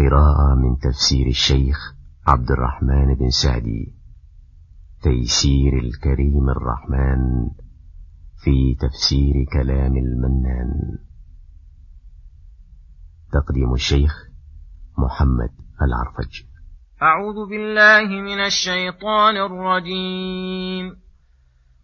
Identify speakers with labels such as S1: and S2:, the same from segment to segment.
S1: قراءة من تفسير الشيخ عبد الرحمن بن سعدي. تيسير الكريم الرحمن في تفسير كلام المنان. تقديم الشيخ محمد العرفج.
S2: أعوذ بالله من الشيطان الرجيم.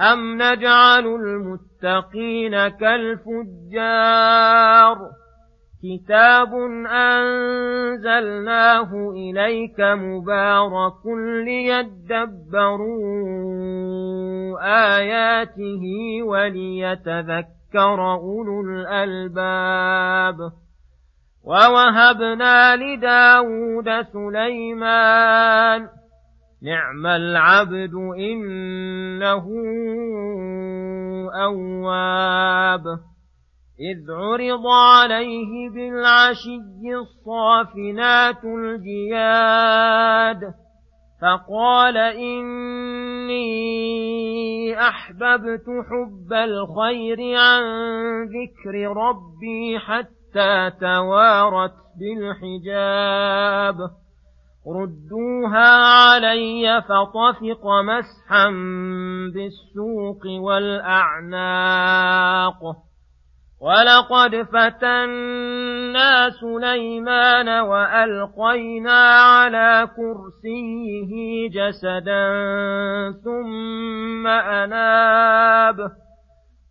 S2: أم نجعل المتقين كالفجار كتاب أنزلناه إليك مبارك ليدبروا آياته وليتذكر أولو الألباب ووهبنا لداود سليمان نعم العبد إنه أواب. إذ عرض عليه بالعشي الصافنات الجياد فقال إني أحببت حب الخير عن ذكر ربي حتى توارت بالحجاب. ردوها علي فطفق مسحا بالسوق والأعناق. ولقد فتنا سليمان وألقينا على كرسيه جسدا ثم أناب.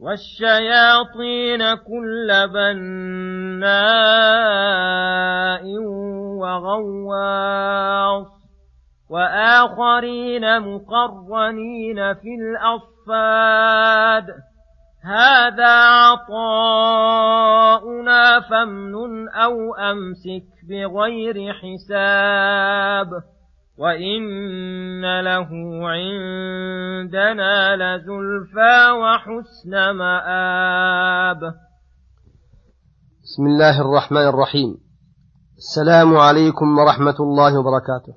S2: والشياطين كل بناء وغواص وآخرين مقرنين في الأصفاد هذا عطاؤنا فامنن أو أمسك بغير حساب وإن له عندنا لزلفى وحسن مآب.
S3: بسم الله الرحمن الرحيم. السلام عليكم ورحمة الله وبركاته.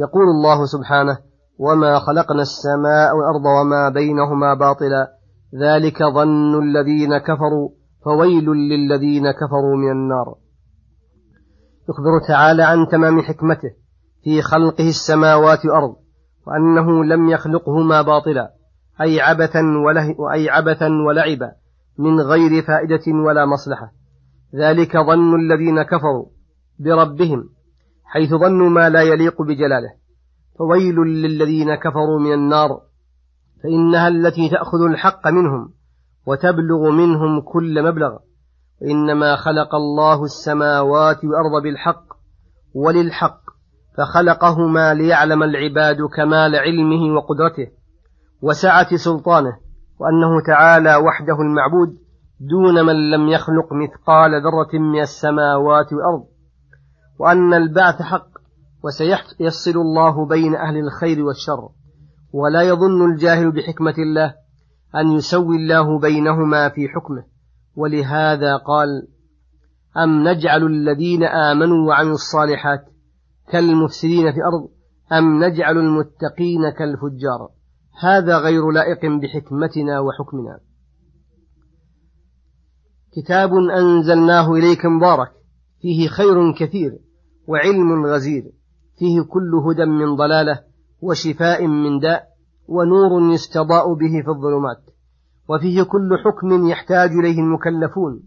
S3: يقول الله سبحانه وما خلقنا السماء والأرض وما بينهما باطلا. ذلك ظن الذين كفروا فويل للذين كفروا من النار. يخبر تعالى عن تمام حكمته. في خلقه السماوات والأرض وأنه لم يخلقهما باطلا أي عبثا وله أي عبثا ولعبا من غير فائدة ولا مصلحة. ذلك ظن الذين كفروا بربهم حيث ظنوا ما لا يليق بجلاله. فويل للذين كفروا من النار فإنها التي تأخذ الحق منهم وتبلغ منهم كل مبلغ. وإنما خلق الله السماوات والأرض بالحق وللحق فخلقهما ليعلم العباد كمال علمه وقدرته وسعة سلطانه وأنه تعالى وحده المعبود دون من لم يخلق مثقال ذرة من السماوات والأرض. وأن البعث حق وسيفصل الله بين أهل الخير والشر. ولا يظن الجاهل بحكمة الله أن يسوي الله بينهما في حكمه. ولهذا قال أم نجعل الذين آمنوا وعملوا الصالحات كالمفسدين في الأرض أم نجعل المتقين كالفجار؟ هذا غير لائق بحكمتنا وحكمنا. كتاب أنزلناه إليك مبارك فيه خير كثير وعلم غزير فيه كل هدى من ضلالة وشفاء من داء ونور يستضاء به في الظلمات وفيه كل حكم يحتاج إليه المكلفون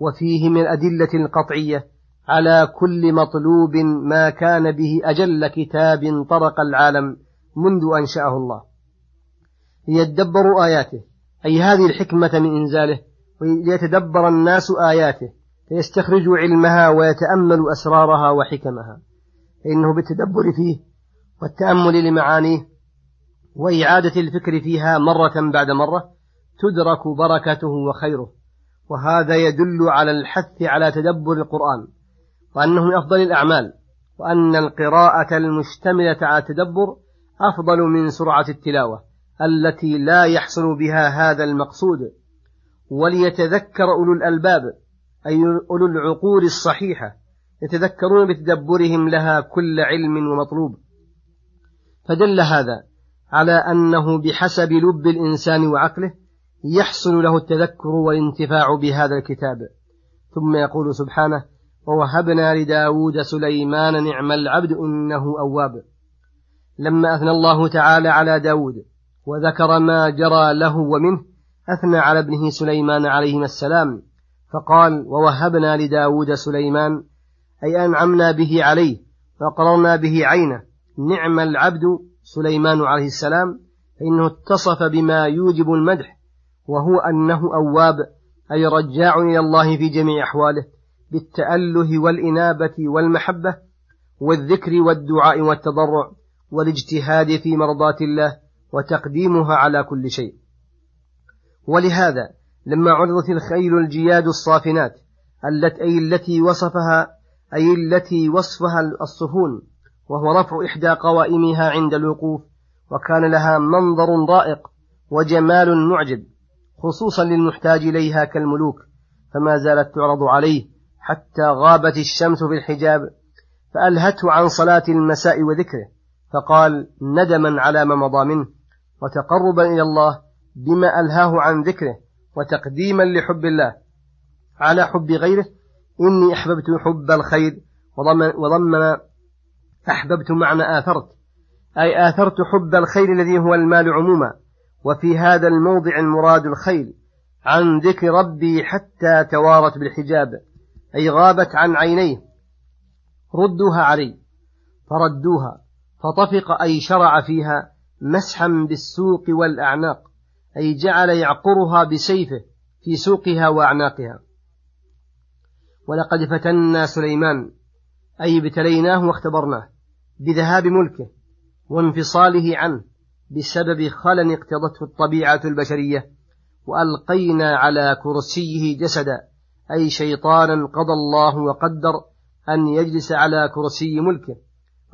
S3: وفيه من الأدلة القطعية على كل مطلوب ما كان به أجل كتاب طرق العالم منذ أنشأه الله. ليدبروا آياته. أي هذه الحكمة من إنزاله. وليتدبر الناس آياته. فيستخرجوا علمها ويتأملوا أسرارها وحكمها. فإنه بالتدبر فيه والتأمل لمعانيه وإعادة الفكر فيها مرة بعد مرة تدرك بركته وخيره. وهذا يدل على الحث على تدبر القرآن. وأنه من أفضل الأعمال وأن القراءة المشتملة على التدبر أفضل من سرعة التلاوة التي لا يحصل بها هذا المقصود. وليتذكر أولو الألباب أي أولو العقول الصحيحة يتذكرون بتدبرهم لها كل علم ومطلوب. فدل هذا على أنه بحسب لب الإنسان وعقله يحصل له التذكر والانتفاع بهذا الكتاب. ثم يقول سبحانه ووهبنا لداود سليمان نعم العبد إنه أواب. لما أثنى الله تعالى على داود وذكر ما جرى له ومنه أثنى على ابنه سليمان عليهما السلام فقال ووهبنا لداود سليمان أي أنعمنا به عليه وقررنا به عينه. نعم العبد سليمان عليه السلام فإنه اتصف بما يوجب المدح وهو أنه أواب أي رجاع إلى الله في جميع أحواله. بالتأله والإنابة والمحبة والذكر والدعاء والتضرع والاجتهاد في مرضاة الله وتقديمها على كل شيء. ولهذا لما عرضت الخيل الجياد الصافنات أي التي وصفها أي التي وصفها الصفون وهو رفع إحدى قوائمها عند الوقوف وكان لها منظر رائق وجمال معجب خصوصا للمحتاج إليها كالملوك فما زالت تعرض عليه حتى غابت الشمس في الحجاب فألهته عن صلاة المساء وذكره فقال ندما على ما مضى منه وتقربا إلى الله بما ألهاه عن ذكره وتقديما لحب الله. على حب غيره إني أحببت حب الخير وضمن أحببت معنى آثرت أي آثرت حب الخير الذي هو المال عموما وفي هذا الموضع المراد الخيل عن ذكر ربي حتى توارت بالحجاب. أي غابت عن عينيه. ردوها علي. فردوها. فطفق أي شرع فيها مسحا بالسوق والأعناق. أي جعل يعقرها بسيفه في سوقها وأعناقها. ولقد فتنا سليمان. أي ابتليناه واختبرناه. بذهاب ملكه. وانفصاله عنه. بسبب خلل اقتضته الطبيعة البشرية. وألقينا على كرسيه جسدا. أي شيطانا قضى الله وقدر أن يجلس على كرسي ملكه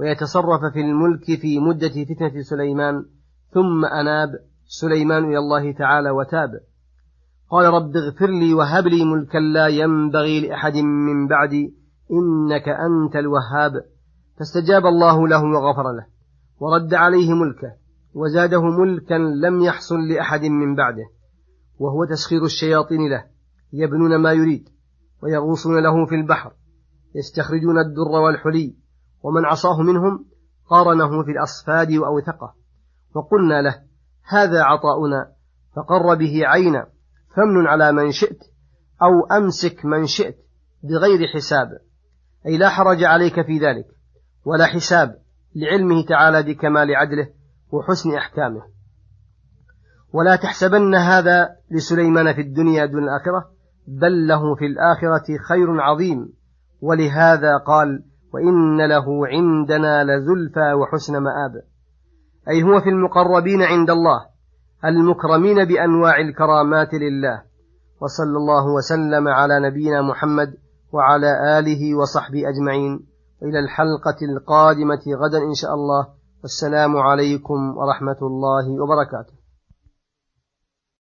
S3: ويتصرف في الملك في مدة فتنة سليمان ثم أناب سليمان إلى الله تعالى وتاب. قال رب اغفر لي وهب لي ملكا لا ينبغي لأحد من بعدي إنك أنت الوهاب. فاستجاب الله له وغفر له ورد عليه ملكه وزاده ملكا لم يحصل لأحد من بعده وهو تسخير الشياطين له. يبنون ما يريد ويغوصون له في البحر يستخرجون الدر والحلي ومن عصاه منهم قارنه في الأصفاد وأوثقه. وقلنا له هذا عطاؤنا فقر به عينا فمن على من شئت أو أمسك من شئت بغير حساب. أي لا حرج عليك في ذلك ولا حساب لعلمه تعالى بكمال عدله وحسن أحكامه. ولا تحسبن هذا لسليمان في الدنيا دون الآخرة. بل له في الآخرة خير عظيم. ولهذا قال وإن له عندنا لزلفى وحسن مآب. أي هو في المقربين عند الله المكرمين بأنواع الكرامات لله. وصلى الله وسلم على نبينا محمد وعلى آله وصحبه أجمعين. إلى الحلقة القادمة غدا إن شاء الله. والسلام عليكم ورحمة الله وبركاته.